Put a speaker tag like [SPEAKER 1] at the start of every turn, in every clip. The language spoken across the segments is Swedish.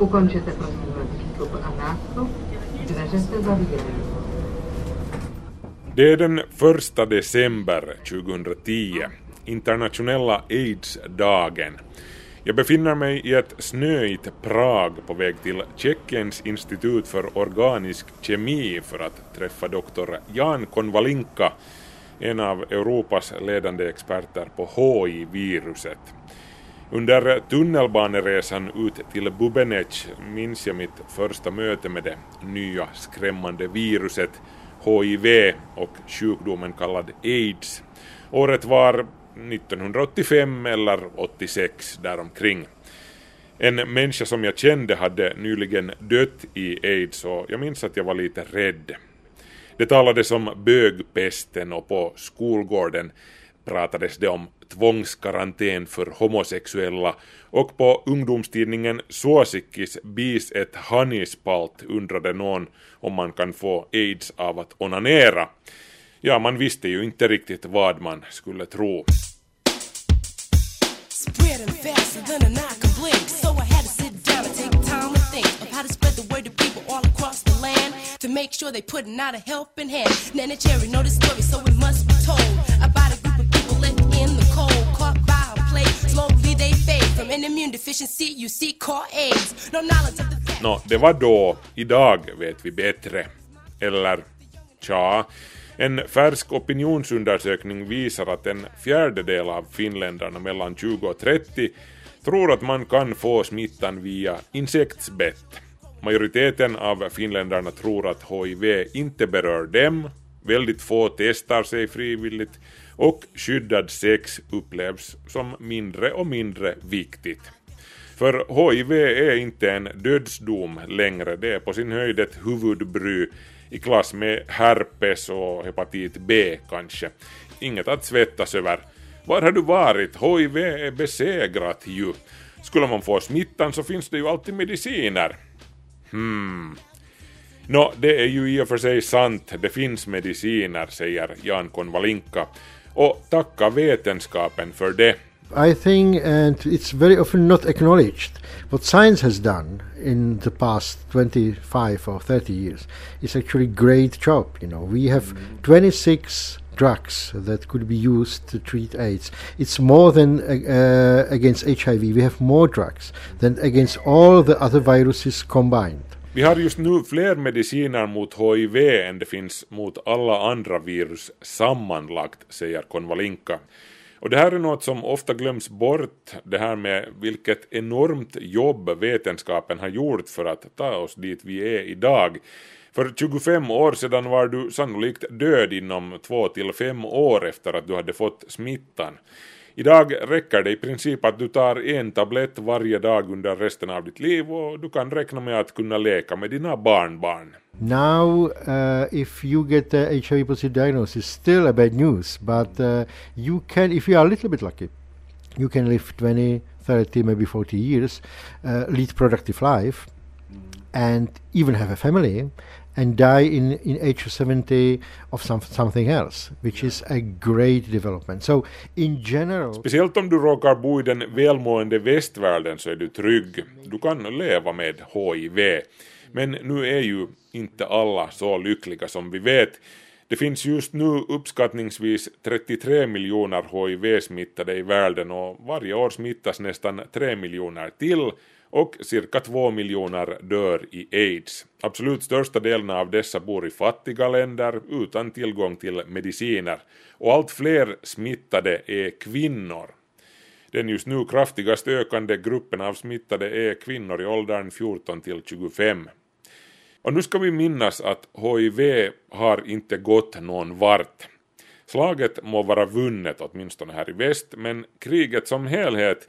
[SPEAKER 1] Ukončete prosím výstup a nástup, dveře se zavírají.
[SPEAKER 2] Det är den första december 2010, internationella aids-dagen. Jag befinner mig i ett snöigt Prag på väg till Tjeckiens institut för organisk kemi för att träffa doktor Jan Konvalinka, en av Europas ledande experter på HI-viruset. Under tunnelbaneresan ut till Bubenec minns jag mitt första möte med det nya skrämmande viruset HIV och sjukdomen kallad AIDS. Året var 1985 eller 86 däromkring. En människa som jag kände hade nyligen dött i aids och jag minns att jag var lite rädd. Det talades om bögpesten och på skolgården pratades det om tvångskarantän för homosexuella och på ungdomstidningen Suosikkis bis ett hanispalt undrade någon om man kan få aids av att onanera. Ja, man visste ju inte riktigt vad man skulle tro. To to make sure they putting out a helping hand. Nana Cherry know the story, so it must be told about a cold, caught by a plague. Slowly they fade from an immune deficiency you see called AIDS. No knowledge of the fact. Nå, det var då. Idag vet vi bättre. Eller, tja. En färsk opinionsundersökning visar att en fjärdedel av finländarna mellan 20 och 30 tror att man kan få smittan via insektsbett. Majoriteten av finländarna tror att HIV inte berör dem, väldigt få testar sig frivilligt och skyddad sex upplevs som mindre och mindre viktigt. För HIV är inte en dödsdom längre, det är på sin höjd ett huvudbry i klass med herpes och hepatit B kanske. Inget att svettas över. Var har du varit? HIV är besegrat ju. Skulle man få smittan så finns det ju alltid mediciner. Hmm. Nå, det är ju i och för sig sant, det finns mediciner, säger Jan Konvalinka. Och tacka vetenskapen för det.
[SPEAKER 3] I think, and it's very often not acknowledged, what science has done in the past 25 or 30 years is actually great job. You know, we have 26 drugs that could be used to treat AIDS. It's more than uh, against HIV. We have more drugs than against all the other viruses combined.
[SPEAKER 2] Vi har just nu fler mediciner mot HIV än det finns mot alla andra virus sammanlagt, säger Konvalinka. Och det här är något som ofta glöms bort, det här med vilket enormt jobb vetenskapen har gjort för att ta oss dit vi är idag. För 25 år sedan var du sannolikt död inom 2 till 5 år efter att du hade fått smittan. Idag räcker det i princip att du tar en tablett varje dag under resten av ditt liv och du kan räkna med att kunna leka med dina barnbarn.
[SPEAKER 3] Now, uh, if you get a HIV positive diagnosis, still a bad news, but uh, you can, if you are a little bit lucky, you can live 20, 30, maybe 40 years, uh, lead productive life, and even have a family and die in, in age 70 of some, something else, which is a great development. So in general...
[SPEAKER 2] Speciellt om du råkar bo i den välmående västvärlden så är du trygg. Du kan leva med HIV. Men nu är ju inte alla så lyckliga som vi vet. Det finns just nu uppskattningsvis 33 miljoner HIV-smittade i världen och varje år smittas nästan 3 miljoner till och cirka två miljoner dör i aids. Absolut största delen av dessa bor i fattiga länder utan tillgång till mediciner och allt fler smittade är kvinnor. Den just nu kraftigast ökande gruppen av smittade är kvinnor i åldern 14 till 25. Och nu ska vi minnas att HIV har inte gått någon vart. Slaget må vara vunnet åtminstone här i väst, men kriget som helhet,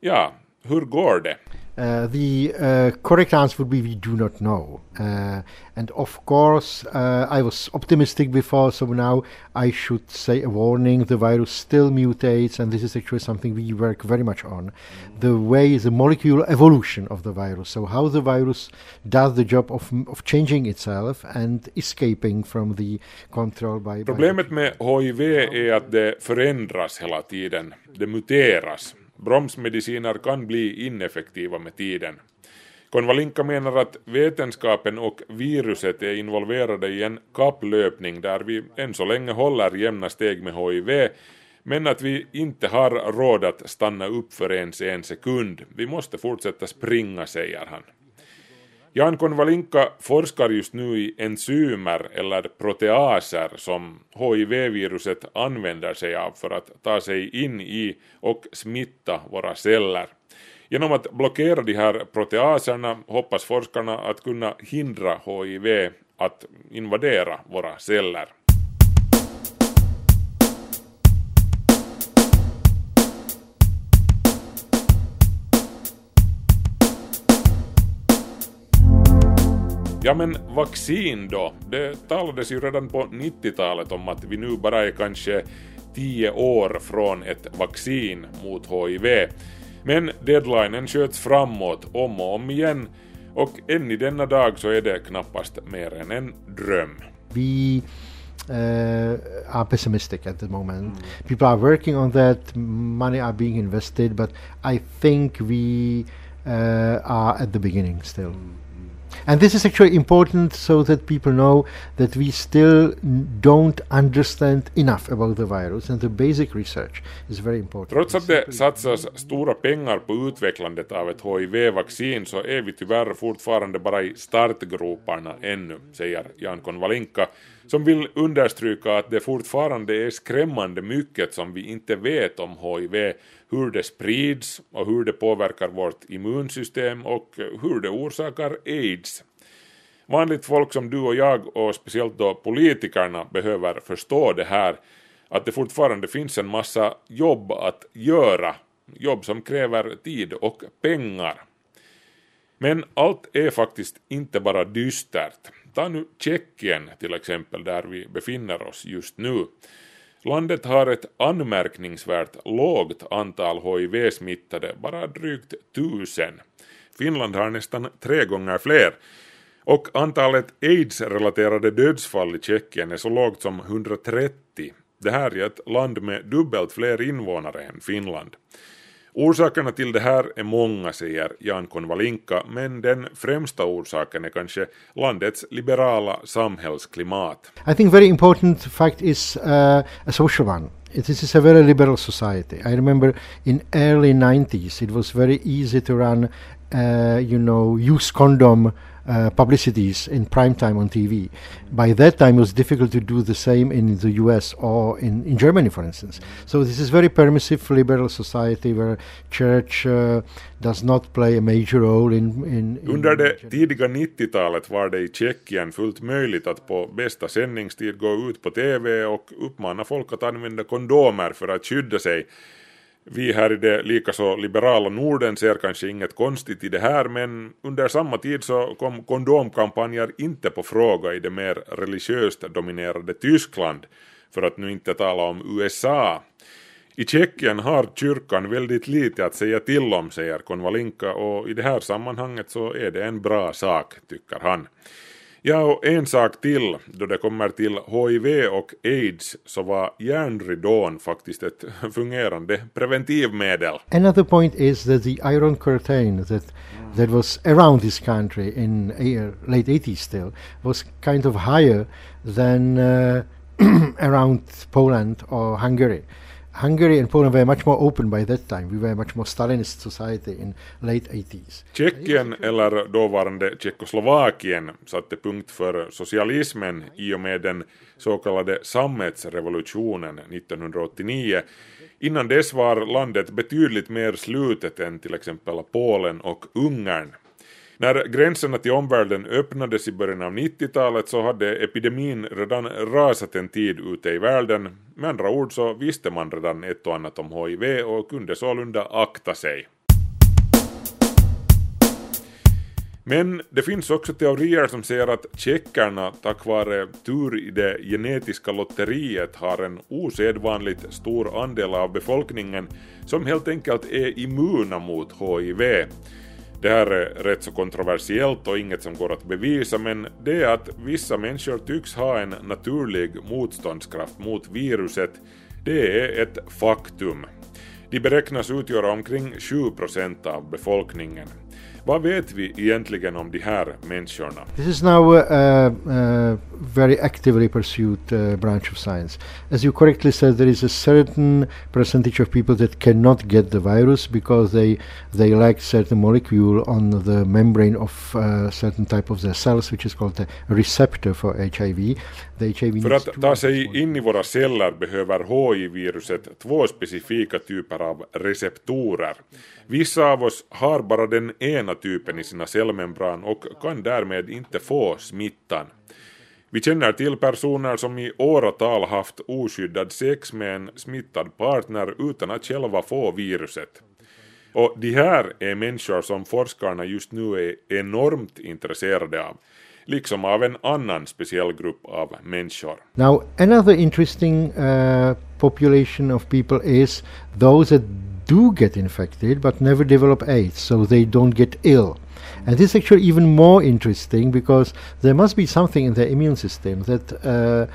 [SPEAKER 2] ja, hur går det?
[SPEAKER 3] Uh, the uh, correct answer would be we do not know. Uh, and of course, uh, I was optimistic before, so now I should say a warning the virus still mutates, and this is actually something we work very much on. The way, the molecular evolution of the virus, so how the virus does the job of, of changing itself and escaping from the control by.
[SPEAKER 2] Problemet med HIV är att det förändras hela tiden, det muteras. Bromsmediciner kan bli ineffektiva med tiden. Konvalinka menar att vetenskapen och viruset är involverade i en kapplöpning där vi än så länge håller jämna steg med HIV men att vi inte har råd att stanna upp för ens en sekund. Vi måste fortsätta springa, säger han. Jan Konvalinka forskar just nu i enzymer eller proteaser som HIV-viruset använder sig av för att ta sig in i och smitta våra celler. Genom att blockera de här proteaserna hoppas forskarna att kunna hindra HIV att invadera våra celler. Ja men vaccin då? Det talades ju redan på 90-talet om att vi nu bara är kanske 10 år från ett vaccin mot HIV. Men deadlinen sköts framåt om och om igen och än i denna dag så är det knappast mer än en dröm.
[SPEAKER 3] We uh, are pessimistic at the moment. People are working on that, money are being invested, but I think we uh, are at the beginning still. And this is actually important so that people know that we still don't understand enough about the virus and the basic research is very important.
[SPEAKER 2] Trots att det satsas stora pengar på utvecklandet av ett HIV-vaccin så är vi tyvärr fortfarande bara i startgroparna ännu, säger Jan Konvalinka, som vill understryka att det fortfarande är skrämmande mycket som vi inte vet om HIV, hur det sprids och hur det påverkar vårt immunsystem och hur det orsakar aids. Vanligt folk som du och jag och speciellt då politikerna behöver förstå det här att det fortfarande finns en massa jobb att göra, jobb som kräver tid och pengar. Men allt är faktiskt inte bara dystert. Ta nu Tjeckien till exempel, där vi befinner oss just nu. Landet har ett anmärkningsvärt lågt antal HIV-smittade, bara drygt tusen. Finland har nästan tre gånger fler. Och antalet aids-relaterade dödsfall i Tjeckien är så lågt som 130. Det här är ett land med dubbelt fler invånare än Finland. Orsakerna till det här är många, säger Jan Konvalinka, men den främsta orsaken är kanske landets liberala samhällsklimat.
[SPEAKER 3] I think very important fact is uh, a social one. This is a very liberal society. I remember in early 90s it was very easy to run, uh, you know, use condom uh, publicities in prime time on TV. By that time, it was difficult to do the same in the US or in, in Germany, for instance. So this is very permissive liberal society where church uh, does not play a major role in... in, in
[SPEAKER 2] Under det tidiga 90-talet var det i Tjeckien fullt möjligt att på bästa sändningstid gå ut på TV och uppmana folk att använda kondomer för att skydda sig vi här i det likaså liberala Norden ser kanske inget konstigt i det här men under samma tid så kom kondomkampanjer inte på fråga i det mer religiöst dominerade Tyskland för att nu inte tala om USA. I Tjeckien har kyrkan väldigt lite att säga till om, säger Konvalinka och i det här sammanhanget så är det en bra sak, tycker han. Ja, och en sak till då det kommer till HIV och aids så var järnridån faktiskt ett fungerande preventivmedel.
[SPEAKER 3] Another point is that the Iron Curtain that that was around this country in eh, late 80s still was kind of higher than uh, around Poland or Hungary. Hungary and Poland were much more open by that time. We were much more Stalinist society in late 80s.
[SPEAKER 2] Tjeckien, eller dåvarande Tjeckoslovakien, satte punkt för socialismen i och med den så kallade sammetsrevolutionen 1989. Innan dess var landet betydligt mer slutet än till exempel Polen och Ungern. När gränserna till omvärlden öppnades i början av 90-talet så hade epidemin redan rasat en tid ute i världen. Med andra ord så visste man redan ett och annat om HIV och kunde sålunda akta sig. Men det finns också teorier som säger att tjeckerna tack vare tur i det genetiska lotteriet har en osedvanligt stor andel av befolkningen som helt enkelt är immuna mot HIV. Det här är rätt så kontroversiellt och inget som går att bevisa men det är att vissa människor tycks ha en naturlig motståndskraft mot viruset. Det är ett faktum. De beräknas utgöra omkring 7% av befolkningen. Vad vet vi egentligen om de här människorna?
[SPEAKER 3] This is now a, a very actively pursued uh, branch of science. As you correctly said, there is a certain percentage of people that cannot get the virus because they they lack certain molecule on the membrane of uh, certain type of their cells, which is called a receptor for HIV.
[SPEAKER 2] The HIV För att ta sig in i våra celler behöver HIV-viruset två specifika typer av receptorer. Vissa av oss har bara den ena typen i sina cellmembran och kan därmed inte få smittan. Vi känner till personer som i åratal haft oskyddad sex med en smittad partner utan att själva få viruset. Och de här är människor som forskarna just nu är enormt intresserade av, liksom av en annan speciell grupp av människor.
[SPEAKER 3] Now, another interesting uh, population of people is those that do get infected but never develop AIDS, so they don't get ill. And this is actually even more interesting because there must be something in the immune system that uh,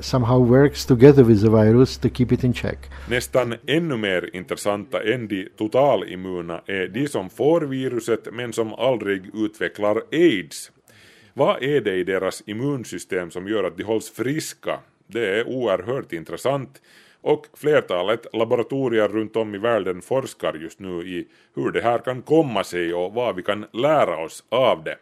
[SPEAKER 3] somehow works together with the virus to keep it in check.
[SPEAKER 2] Nästan ännu mer intressanta än de totalimmuna är de som får viruset men som aldrig utvecklar AIDS. Vad är det i deras immunsystem som gör att de hålls friska? Det är oerhört intressant och flertalet laboratorier runt om i världen forskar just nu i hur det här kan komma sig och vad vi kan lära oss av det.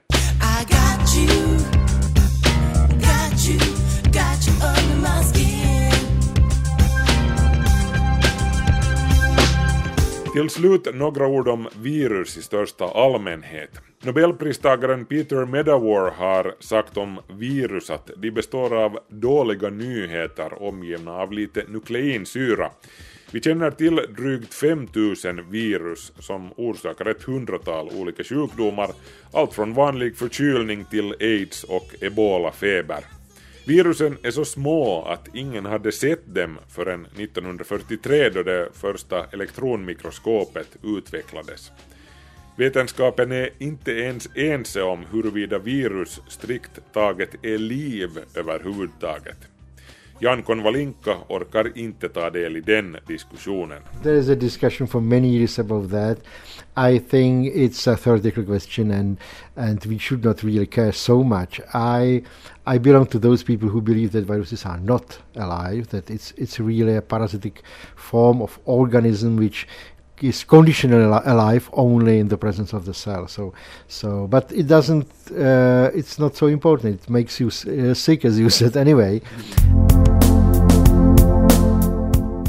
[SPEAKER 2] Till slut några ord om virus i största allmänhet. Nobelpristagaren Peter Medawar har sagt om virus att de består av dåliga nyheter omgivna av lite nukleinsyra. Vi känner till drygt 5000 virus som orsakar ett hundratal olika sjukdomar, allt från vanlig förkylning till aids och ebolafeber. Virusen är så små att ingen hade sett dem förrän 1943 då det första elektronmikroskopet utvecklades. Vetenskapen är inte ens ense om huruvida virus strikt taget är liv överhuvudtaget. Jan Konvalinka orkar inte ta del i den diskussionen.
[SPEAKER 3] There is a discussion for many years about that. I think it's a theoretical question and and we should not really care so much. I I belong to those people who believe that viruses are not alive, that it's it's really a parasitic form of organism which is conditionally alive only in the presence of the cell. So, so, but it doesn't. Uh, it's not so important. It makes you uh, sick, as you said, anyway.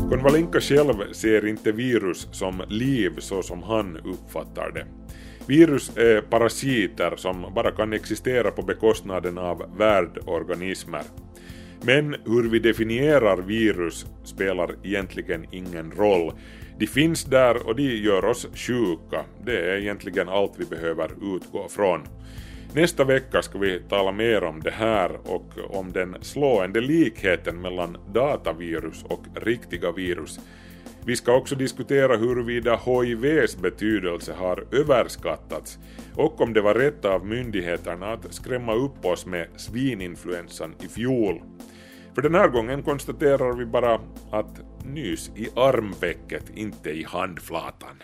[SPEAKER 2] Konvalinka själv ser inte virus som liv så som han uppfattar det. Virus är parasiter som bara kan existera på bekostnaden av värdorganismer. Men hur vi definierar virus spelar egentligen ingen roll. De finns där och de gör oss sjuka. Det är egentligen allt vi behöver utgå från. Nästa vecka ska vi tala mer om det här och om den slående likheten mellan datavirus och riktiga virus. Vi ska också diskutera huruvida HIVs betydelse har överskattats och om det var rätt av myndigheterna att skrämma upp oss med svininfluensan i fjol. För den här gången konstaterar vi bara att nys i armvecket, inte i handflatan.